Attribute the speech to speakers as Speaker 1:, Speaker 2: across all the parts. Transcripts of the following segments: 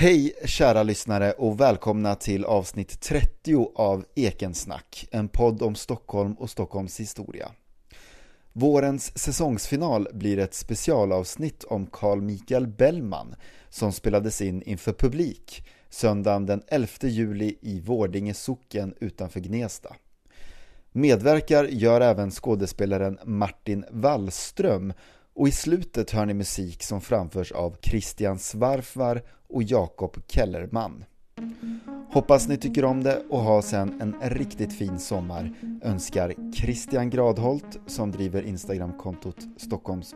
Speaker 1: Hej kära lyssnare och välkomna till avsnitt 30 av Ekensnack, en podd om Stockholm och Stockholms historia. Vårens säsongsfinal blir ett specialavsnitt om Carl Michael Bellman som spelades in inför publik söndagen den 11 juli i Vårdinge socken utanför Gnesta. Medverkar gör även skådespelaren Martin Wallström och i slutet hör ni musik som framförs av Christian Svarfvar och Jakob Kellerman. Hoppas ni tycker om det och ha sen en riktigt fin sommar önskar Christian Gradholt som driver Instagramkontot Stockholms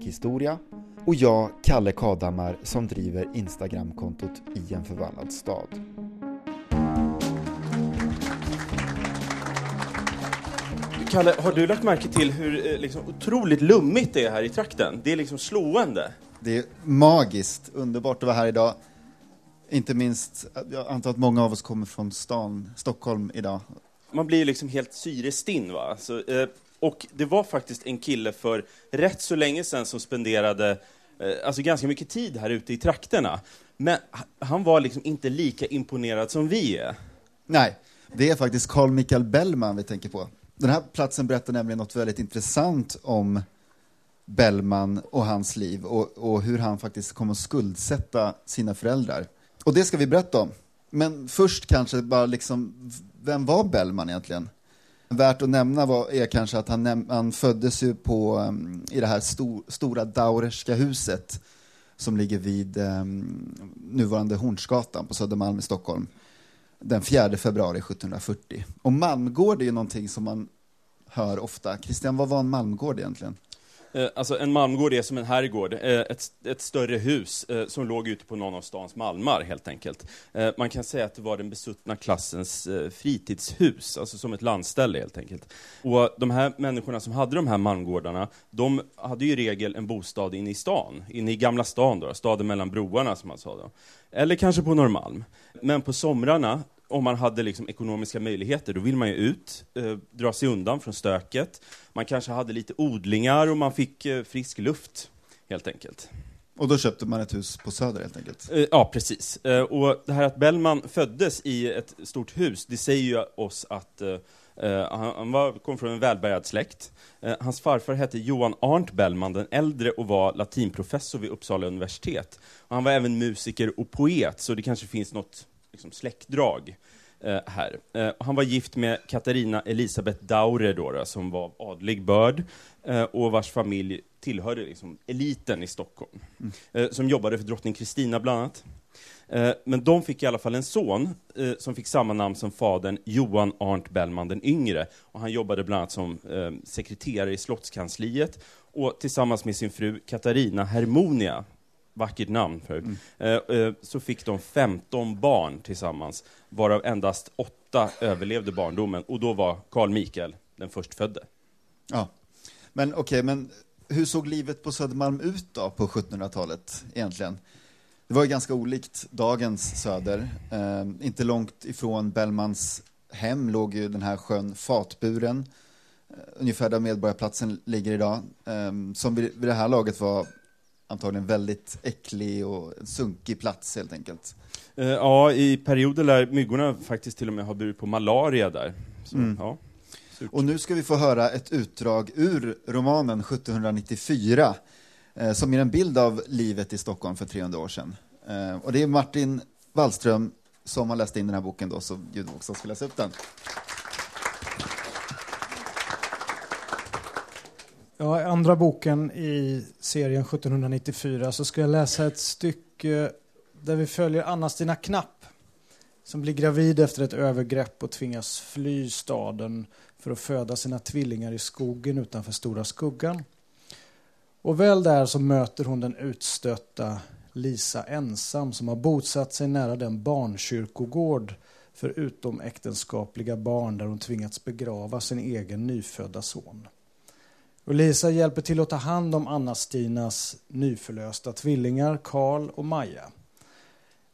Speaker 1: historia och jag, Kalle Kadhammar, som driver Instagramkontot i en förvandlad stad.
Speaker 2: Kalle, har du lagt märke till hur eh, liksom, otroligt lummigt det är här i trakten? Det är liksom slående.
Speaker 1: Det är magiskt, underbart att vara här idag. Inte minst, jag antar att många av oss kommer från stan, Stockholm idag.
Speaker 2: Man blir liksom helt syrestinn va? Så, eh, och det var faktiskt en kille för rätt så länge sedan som spenderade eh, alltså ganska mycket tid här ute i trakterna. Men han var liksom inte lika imponerad som vi är.
Speaker 1: Nej, det är faktiskt Carl Michael Bellman vi tänker på. Den här platsen berättar nämligen något väldigt intressant om Bellman och hans liv och, och hur han faktiskt kom att skuldsätta sina föräldrar. Och det ska vi berätta om. Men först kanske bara liksom, vem var Bellman egentligen? Värt att nämna var, är kanske att han, han föddes ju på, um, i det här stor, stora Daurerska huset som ligger vid um, nuvarande Hornsgatan på Södermalm i Stockholm den 4 februari 1740. Och Malmgård är ju någonting som man hör ofta. Christian, vad var en Malmgård egentligen?
Speaker 2: Eh, alltså en malmgård är som en herrgård, eh, ett, ett större hus eh, som låg ute på någon av stans malmar helt enkelt. Man kan säga att det var den besuttna klassens fritidshus, alltså som ett landställe helt enkelt. Och de här människorna som hade de här malmgårdarna, de hade ju i regel en bostad inne i stan, inne i Gamla stan då, staden mellan broarna som man sa då. Eller kanske på Norrmalm. Men på somrarna om man hade liksom ekonomiska möjligheter, då vill man ju ut, eh, dra sig undan från stöket. Man kanske hade lite odlingar och man fick eh, frisk luft, helt enkelt.
Speaker 1: Och då köpte man ett hus på Söder helt enkelt?
Speaker 2: Eh, ja, precis. Eh, och det här att Bellman föddes i ett stort hus, det säger ju oss att eh, eh, han, var, kom från en välbärgad släkt. hans farfar hette Johan Arndt Bellman den äldre och var latinprofessor vid Uppsala universitet. Han var även musiker och poet, så det kanske finns något liksom, släktdrag eh, här. Eh, han var gift med Katarina Elisabeth Daure, då, då, som var adlig börd, eh, och vars familj tillhörde liksom, eliten i Stockholm, mm. Eh, som jobbade för drottning Kristina bland annat. Eh, men de fick i alla fall en son eh, som fick samma namn som fadern, Johan Arndt Bellman den yngre. Och han jobbade bland annat som sekreterare i slottskansliet och tillsammans med sin fru Katarina Hermonia vackert namn för mm. Eh, eh, så fick de 15 barn tillsammans, varav endast åtta överlevde barndomen, och då var Carl Mikael den förstfödde.
Speaker 1: Ja, men okej, okay, men hur såg livet på Södermalm ut då på 1700-talet egentligen? Det var ju ganska olikt dagens Söder. Eh, inte långt ifrån Bellmans hem låg ju den här sjön Fatburen, eh, ungefär där Medborgarplatsen ligger idag, eh, som vid, vid det här laget var antagligen väldigt äcklig och sunkig plats helt enkelt.
Speaker 2: Uh, ja, i perioder lär myggorna faktiskt till och med ha burit på malaria där. Så, mm. ja,
Speaker 1: och nu ska vi få höra ett utdrag ur romanen 1794 eh, som ger en bild av livet i Stockholm för 300 år sedan. Eh, och det är Martin Wallström som har läst in den här boken då, så också ska läsa upp den.
Speaker 3: Ja, andra boken i serien 1794 så ska jag läsa ett stycke där vi följer Anna-Stina Knapp som blir gravid efter ett övergrepp och tvingas fly staden för att föda sina tvillingar i skogen utanför Stora Skuggan. Och väl där så möter hon den utstötta Lisa ensam som har bosatt sig nära den barnkyrkogård för utomäktenskapliga barn där hon tvingats begrava sin egen nyfödda son. Och Lisa hjälper till att ta hand om Anna-Stinas nyförlösta tvillingar Karl och Maja.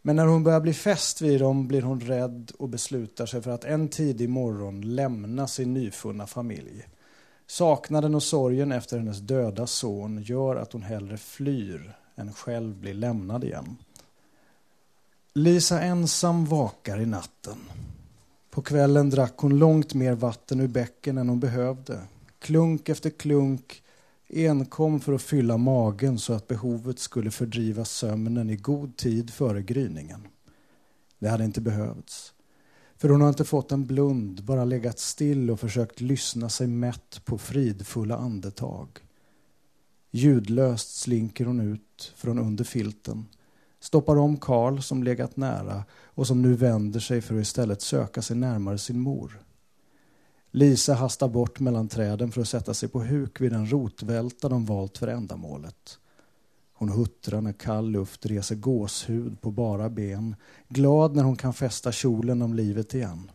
Speaker 3: Men när hon börjar bli fäst vid dem blir hon rädd och beslutar sig för att en tidig morgon lämna sin nyfunna familj. Saknaden och sorgen efter hennes döda son gör att hon hellre flyr än själv blir lämnad igen. Lisa ensam vakar i natten. På kvällen drack hon långt mer vatten ur bäcken än hon behövde. Klunk efter klunk enkom för att fylla magen så att behovet skulle fördriva sömnen i god tid före gryningen. Det hade inte behövts. För hon har inte fått en blund, bara legat still och försökt lyssna sig mätt på fridfulla andetag. Ljudlöst slinker hon ut från under filten, stoppar om Karl som legat nära och som nu vänder sig för att istället söka sig närmare sin mor. Lisa hastar bort mellan träden för att sätta sig på huk vid den rotvälta de valt för ändamålet. Hon huttrar när kall luft reser gåshud på bara ben, glad när hon kan fästa kjolen om livet igen.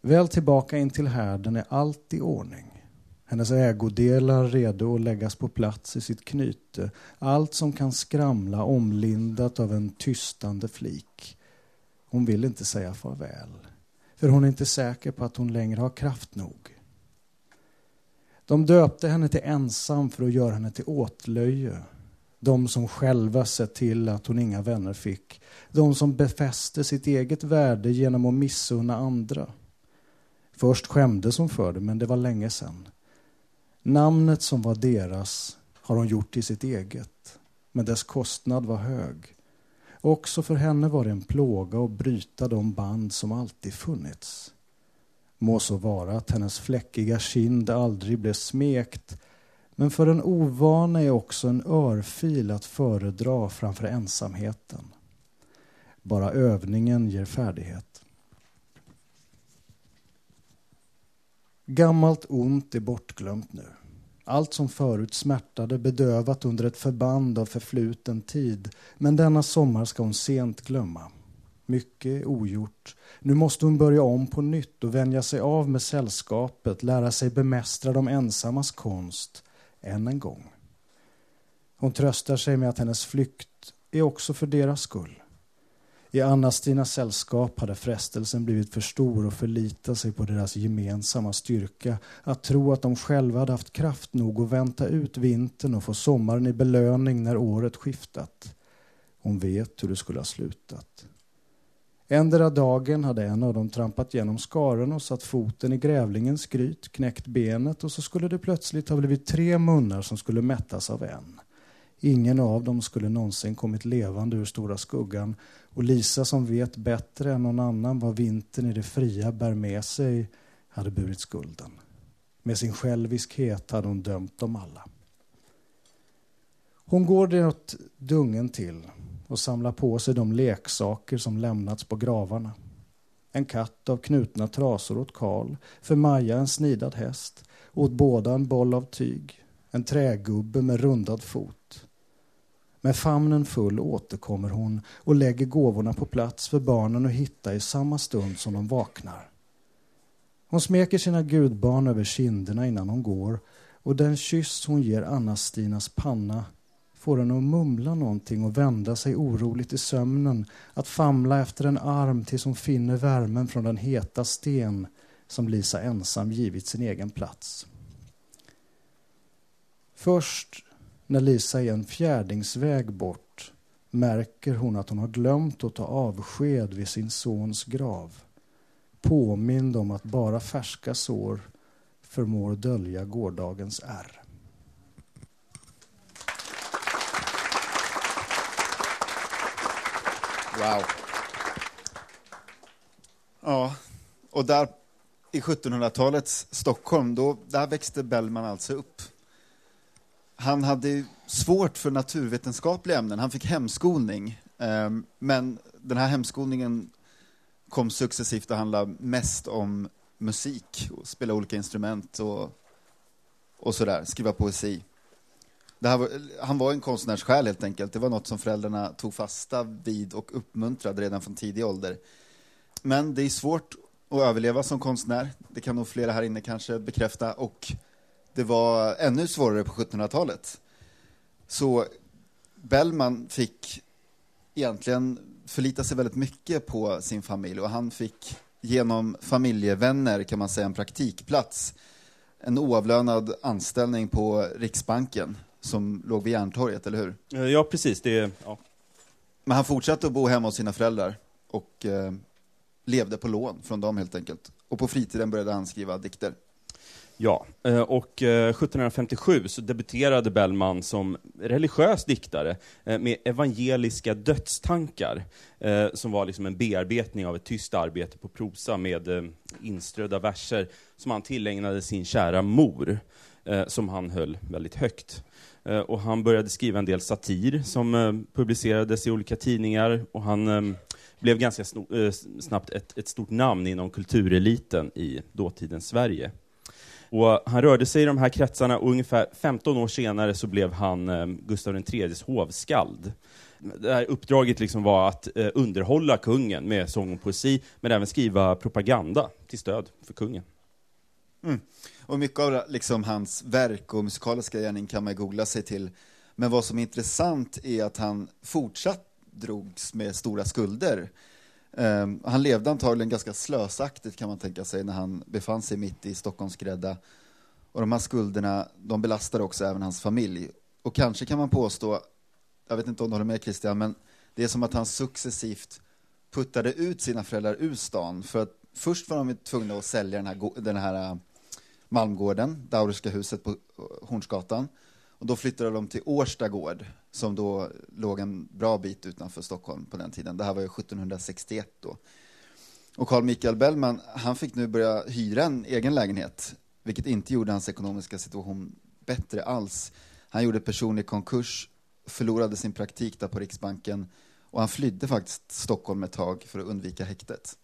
Speaker 3: Väl tillbaka in till härden är allt i ordning. Hennes ägodelar redo att läggas på plats i sitt knyte. Allt som kan skramla omlindat av en tystande flik. Hon vill inte säga farväl, för hon är inte säker på att hon längre har kraft nog. De döpte henne till ensam för att göra henne till åtlöje. De som själva sett till att hon inga vänner fick. De som befäste sitt eget värde genom att missunna andra. Först skämdes hon för det, men det var länge sedan. Namnet som var deras har hon gjort till sitt eget, men dess kostnad var hög. Också för henne var det en plåga att bryta de band som alltid funnits. Må så vara att hennes fläckiga kind aldrig blev smekt men för en ovana är också en örfil att föredra framför ensamheten. Bara övningen ger färdighet. Gammalt ont är bortglömt nu. Allt som förut smärtade bedövat under ett förband av förfluten tid. Men denna sommar ska hon sent glömma. Mycket ogjort. Nu måste hon börja om på nytt och vänja sig av med sällskapet, lära sig bemästra de ensammas konst, än en gång. Hon tröstar sig med att hennes flykt är också för deras skull. I Anna-Stinas sällskap hade frestelsen blivit för stor att förlita sig på deras gemensamma styrka, att tro att de själva hade haft kraft nog att vänta ut vintern och få sommaren i belöning när året skiftat. Hon vet hur det skulle ha slutat. Endera dagen hade en av dem trampat genom skaren och satt foten i grävlingens gryt, knäckt benet och så skulle det plötsligt ha blivit tre munnar som skulle mättas av en. Ingen av dem skulle någonsin kommit levande ur stora skuggan och Lisa som vet bättre än någon annan vad vintern i det fria bär med sig hade burit skulden. Med sin själviskhet hade hon dömt dem alla. Hon går det dungen till och samlar på sig de leksaker som lämnats på gravarna. En katt av knutna trasor åt Karl, för Maja en snidad häst, åt båda en boll av tyg, en trägubbe med rundad fot. Med famnen full återkommer hon och lägger gåvorna på plats för barnen att hitta i samma stund som de vaknar. Hon smeker sina gudbarn över kinderna innan hon går och den kyss hon ger Anna-Stinas panna får henne att mumla någonting och vända sig oroligt i sömnen, att famla efter en arm tills hon finner värmen från den heta sten som Lisa ensam givit sin egen plats. Först när Lisa är en fjärdingsväg bort märker hon att hon har glömt att ta avsked vid sin sons grav. Påmind om att bara färska sår förmår dölja gårdagens ärr.
Speaker 1: Wow. Ja, och där i 1700-talets Stockholm, då, där växte Bellman alltså upp. Han hade svårt för naturvetenskapliga ämnen, han fick hemskolning. Ehm, men den här hemskolningen kom successivt att handla mest om musik, och spela olika instrument och, och sådär, skriva poesi. Var, han var en konstnärssjäl helt enkelt. Det var något som föräldrarna tog fasta vid och uppmuntrade redan från tidig ålder. Men det är svårt att överleva som konstnär. Det kan nog flera här inne kanske bekräfta. Och det var ännu svårare på 1700-talet. Så Bellman fick egentligen förlita sig väldigt mycket på sin familj och han fick genom familjevänner kan man säga en praktikplats. En oavlönad anställning på Riksbanken som låg vid Järntorget, eller hur?
Speaker 2: Eh, ja, precis. Det, ja.
Speaker 1: Men han fortsatte att bo hemma hos sina föräldrar och eh, levde på lån från dem helt enkelt. Och på fritiden började han skriva dikter.
Speaker 2: Ja, eh, och eh, 1757 så debuterade Bellman som religiös diktare eh, med evangeliska dödstankar, som var liksom en bearbetning av ett tyst arbete på prosa med inströdda verser som han tillägnade sin kära mor, som han höll väldigt högt. Och han började skriva en del satir som publicerades i olika tidningar, och han blev ganska snabbt ett, ett stort namn inom kultureliten i dåtidens Sverige. Och han rörde sig i de här kretsarna och ungefär 15 år senare så blev han eh, Gustav IIIs hovskald. Det här uppdraget liksom var att eh, underhålla kungen med sång och poesi, men även skriva propaganda till stöd för kungen. Mm.
Speaker 1: Och mycket av liksom, hans verk och musikaliska gärning kan man googla sig till. Men vad som är intressant är att han fortsatt drogs med stora skulder. Um, han levde antagligen ganska slösaktigt kan man tänka sig när han befann sig mitt i Stockholms grädda. Och de här skulderna, de belastade också även hans familj. Och kanske kan man påstå, jag vet inte om du håller med Christian, men det är som att han successivt puttade ut sina föräldrar ur stan. För att först var de tvungna att sälja den här, den här äh, Malmgården, Dauriska huset på äh, Hornsgatan. Och då flyttade de till Årsta gård, som då låg en bra bit utanför Stockholm på den tiden. Det här var ju 1761 då. Och Carl Michael Bellman, han fick nu börja hyra en egen lägenhet, vilket inte gjorde hans ekonomiska situation bättre alls. Han gjorde personlig konkurs, förlorade sin praktik där på Riksbanken och han flydde faktiskt Stockholm ett tag för att undvika häktet.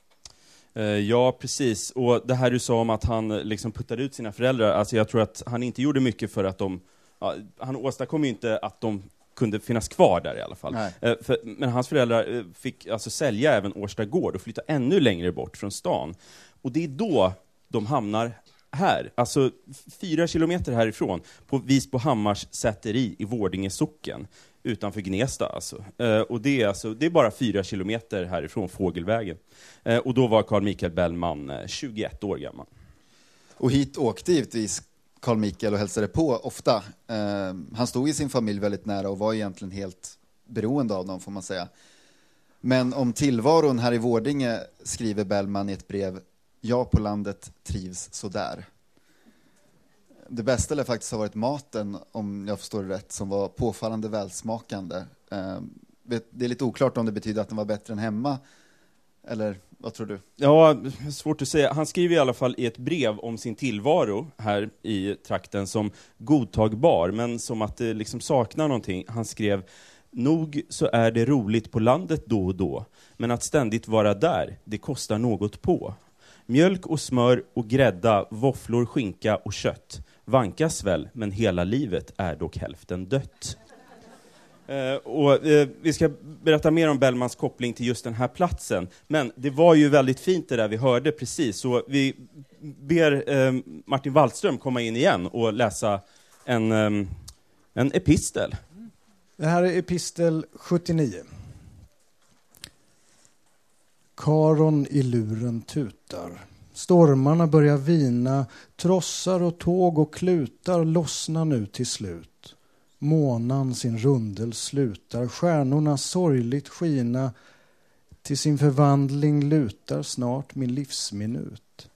Speaker 2: Eh, ja, precis. Och det här du sa om att han liksom puttade ut sina föräldrar, alltså jag tror att han inte gjorde mycket för att de, ja, han åstadkom ju inte att de kunde finnas kvar där i alla fall. Eh, För, men hans föräldrar eh, fick alltså sälja även Årsta gård och flytta ännu längre bort från stan. Och det är då de hamnar här, alltså fyra kilometer härifrån, på Visbohammars säteri i Vårdinge socken, utanför Gnesta alltså. Eh, och det är, alltså, det är bara fyra kilometer härifrån, Fågelvägen. Eh, och då var Carl Michael Bellman eh, 21 år gammal.
Speaker 1: Och hit åkte givetvis Carl Mikael och hälsade på ofta. Eh, han stod i sin familj väldigt nära och var egentligen helt beroende av dem, får man säga. Men om tillvaron här i Vårdinge skriver Bellman i ett brev Jag på landet trivs sådär. Det bästa lär faktiskt ha varit maten, om jag förstår det rätt, som var påfallande välsmakande. Eh, det är lite oklart om det betyder att den var bättre än hemma, eller vad tror du?
Speaker 2: Ja, svårt att säga. Han skriver i alla fall i ett brev om sin tillvaro här i trakten som godtagbar, men som att det liksom saknar någonting. Han skrev Nog så är det roligt på landet då och då, men att ständigt vara där, det kostar något på. Mjölk och smör och grädda, våfflor, skinka och kött. Vankas väl, men hela livet är dock hälften dött. Eh, och, eh, vi ska berätta mer om Bellmans koppling till just den här platsen. Men det var ju väldigt fint det där vi hörde precis, så vi ber eh, Martin Wallström komma in igen och läsa en, eh, en epistel.
Speaker 3: Det här är epistel 79. Karon i luren tutar. Stormarna börjar vina, trossar och tåg och klutar lossnar nu till slut. Månan sin rundel slutar, stjärnorna sorgligt skina. Till sin förvandling lutar snart min livsminut.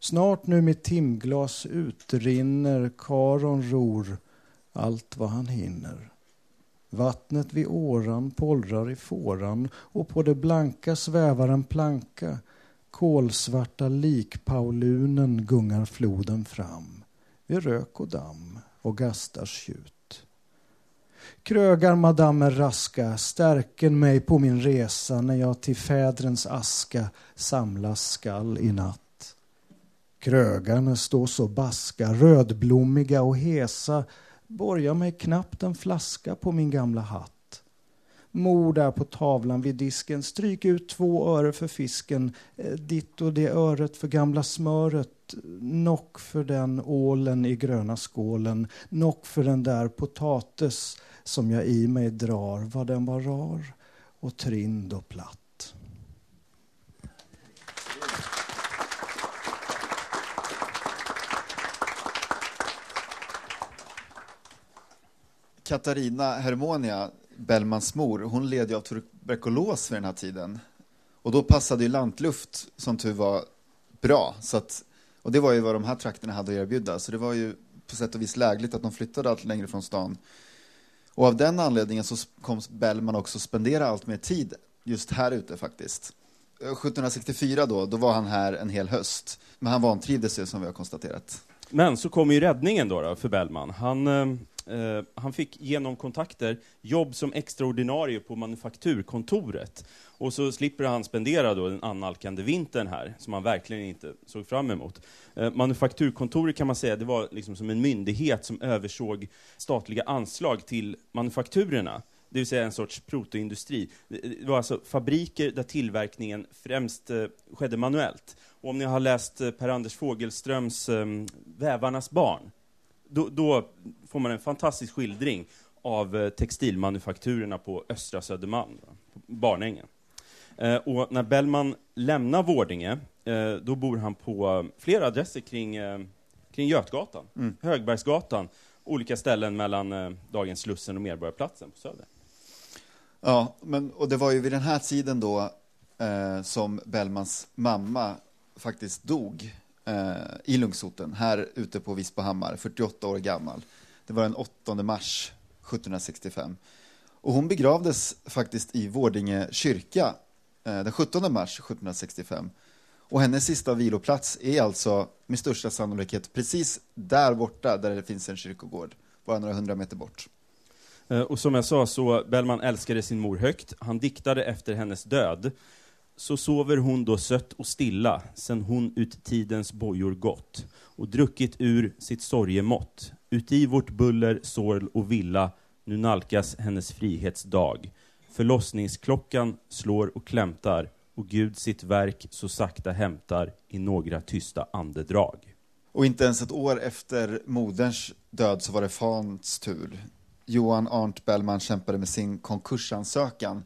Speaker 3: Snart nu mitt timglas utrinner, Karon ror allt vad han hinner. Vattnet vid åran pollrar i fåran och på det blanka svävar en planka. Kolsvarta likpaulunen gungar floden fram vid rök och damm och gastars tjut. Krögar madammer raska, stärken mig på min resa när jag till fädrens aska samlas skall i natt. Krögarna står så baska, rödblommiga och hesa borgar mig knappt en flaska på min gamla hatt. Mor där på tavlan vid disken, stryk ut två öre för fisken, eh, ditt och det öret för gamla smöret, nock för den ålen i gröna skålen, nock för den där potatis som jag i mig drar, vad den var rar och trind och platt.
Speaker 1: Katarina Hermonia, Bellmans mor, hon led ju av tuberkulos vid den här tiden. Och då passade ju lantluft, som tur var, bra. Så att, och det var ju vad de här trakterna hade att erbjuda. Så det var ju på sätt och vis lägligt att de flyttade allt längre från stan. Och av den anledningen så kom Bellman också spendera allt mer tid just här ute faktiskt. Eh, 1764 då, då var han här en hel höst. Men han vantrivdes ju som vi har konstaterat.
Speaker 2: Men så kom ju räddningen då, då för Bellman. Han, eh, eh, han fick genom kontakter jobb som extraordinarie på manufakturkontoret. Och så slipper han spendera då den annalkande vintern här, som han verkligen inte såg fram emot. Eh, manufakturkontoret kan man säga, det var liksom som en myndighet som översåg statliga anslag till manufakturerna det vill säga en sorts protoindustri. Det var alltså fabriker där tillverkningen främst eh, skedde manuellt. Och om ni har läst eh, Per-Anders Fogelströms eh, Vävarnas barn, då, då, får man en fantastisk skildring av eh, textilmanufakturerna på östra Södermalm, Barnängen. Eh, och när Bellman lämnar Vårdinge, eh, då bor han på flera adresser kring, kring Götgatan, mm. Högbergsgatan, olika ställen mellan dagens Slussen och Medborgarplatsen på Söder.
Speaker 1: Ja, men, och det var ju vid den här tiden då eh, som Bellmans mamma faktiskt dog eh, Eh, i Lungsoten, här ute på Vispahammar, 48 år gammal. Det var den 8 mars 1765. Och hon begravdes faktiskt i Vårdinge kyrka eh, den 17 mars 1765. Och hennes sista viloplats är alltså med största sannolikhet precis där borta, där det finns en kyrkogård, bara några hundra meter bort.
Speaker 2: Eh, och som jag sa så, Bellman älskade sin mor högt. Han diktade efter hennes död. Så sover hon då sött och stilla, sen hon ut tidens bojor gått och druckit ur sitt sorgemått. Uti vårt buller, sorl och villa, nu nalkas hennes frihetsdag. Förlossningsklockan slår och klämtar och Gud sitt verk så sakta hämtar i några tysta andedrag.
Speaker 1: Och inte ens ett år efter moderns död så var det fans tur. Johan Arndt Bellman kämpade med sin konkursansökan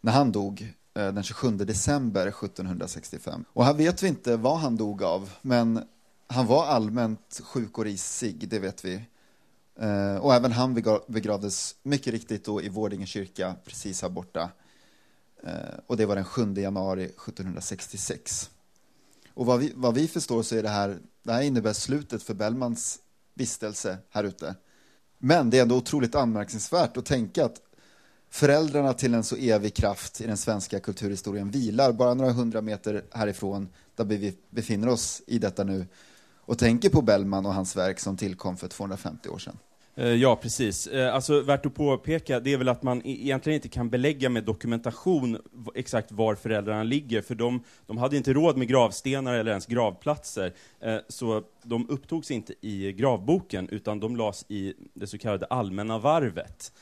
Speaker 1: när han dog Eh, den 27 december 1765. Och här vet vi inte vad han dog av, men han var allmänt sjuk och risig, det vet vi. Eh, och även han begravdes mycket riktigt då i Vårdinge kyrka, precis här borta. Eh, och det var den 7 januari 1766. Och vad vi, vad vi förstår så är det här, det här innebär slutet för Bellmans vistelse här ute. Men det är ändå otroligt anmärkningsvärt att tänka att föräldrarna till en så evig kraft i den svenska kulturhistorien vilar bara några hundra meter härifrån, där vi befinner oss i detta nu, och tänker på Bellman och hans verk som tillkom för 250 år sedan.
Speaker 2: Eh, ja, precis. Eh, alltså, värt att påpeka, det är väl att man e-, egentligen inte kan belägga med dokumentation exakt var föräldrarna ligger, för de, de hade inte råd med gravstenar eller ens gravplatser, eh, så de upptogs inte i gravboken, utan de lades i det så kallade allmänna varvet.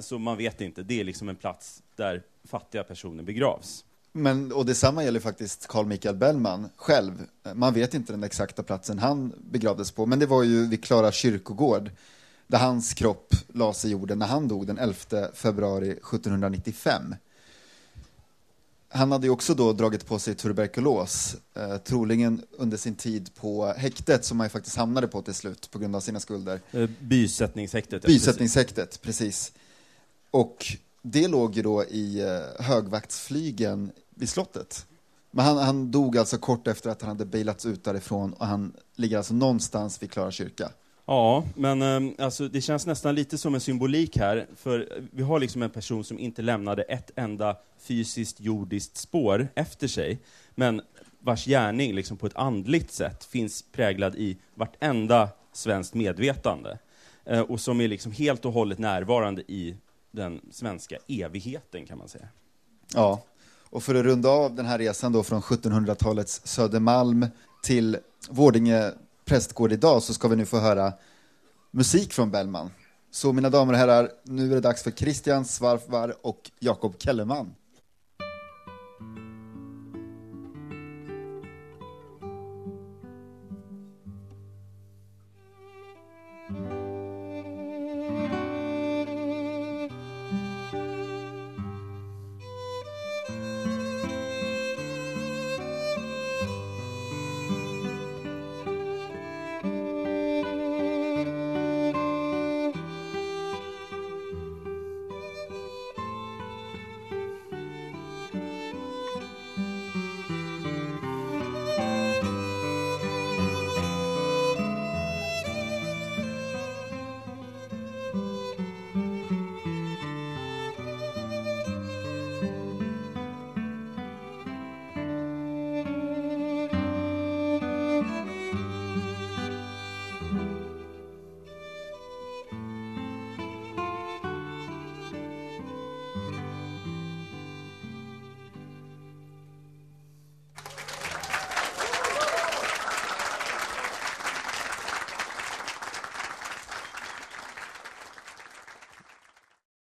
Speaker 2: Så man vet inte, det är liksom en plats där fattiga personer begravs.
Speaker 1: Men, och detsamma gäller faktiskt Carl Michael Bellman själv. Man vet inte den exakta platsen han begravdes på, men det var ju vid Klara kyrkogård där hans kropp lades i jorden när han dog den 11 februari 1795. Han hade också då dragit på sig tuberkulos, eh, troligen under sin tid på häktet som han faktiskt hamnade på till slut på grund av sina skulder.
Speaker 2: Eh, bysättningshäktet.
Speaker 1: Bysättningshäktet, precis. Och det låg ju då i eh, högvaktsflygen vid slottet. Men han, han, dog alltså kort efter att han hade bailats ut därifrån och han ligger alltså någonstans vid Klara kyrka.
Speaker 2: Ja, men eh, alltså, det känns nästan lite som en symbolik här, för vi har liksom en person som inte lämnade ett enda fysiskt jordiskt spår efter sig, men vars gärning liksom på ett andligt sätt finns präglad i vartenda svenskt medvetande, eh, och som är liksom helt och hållet närvarande i den svenska evigheten, kan man säga.
Speaker 1: Ja, och för att runda av den här resan då från 1700-talets Södermalm till Vårdinge prästgård idag så ska vi nu få höra musik från Bellman. Så mina damer och herrar, nu är det dags för Christian Svarfvar och Jakob Kellerman.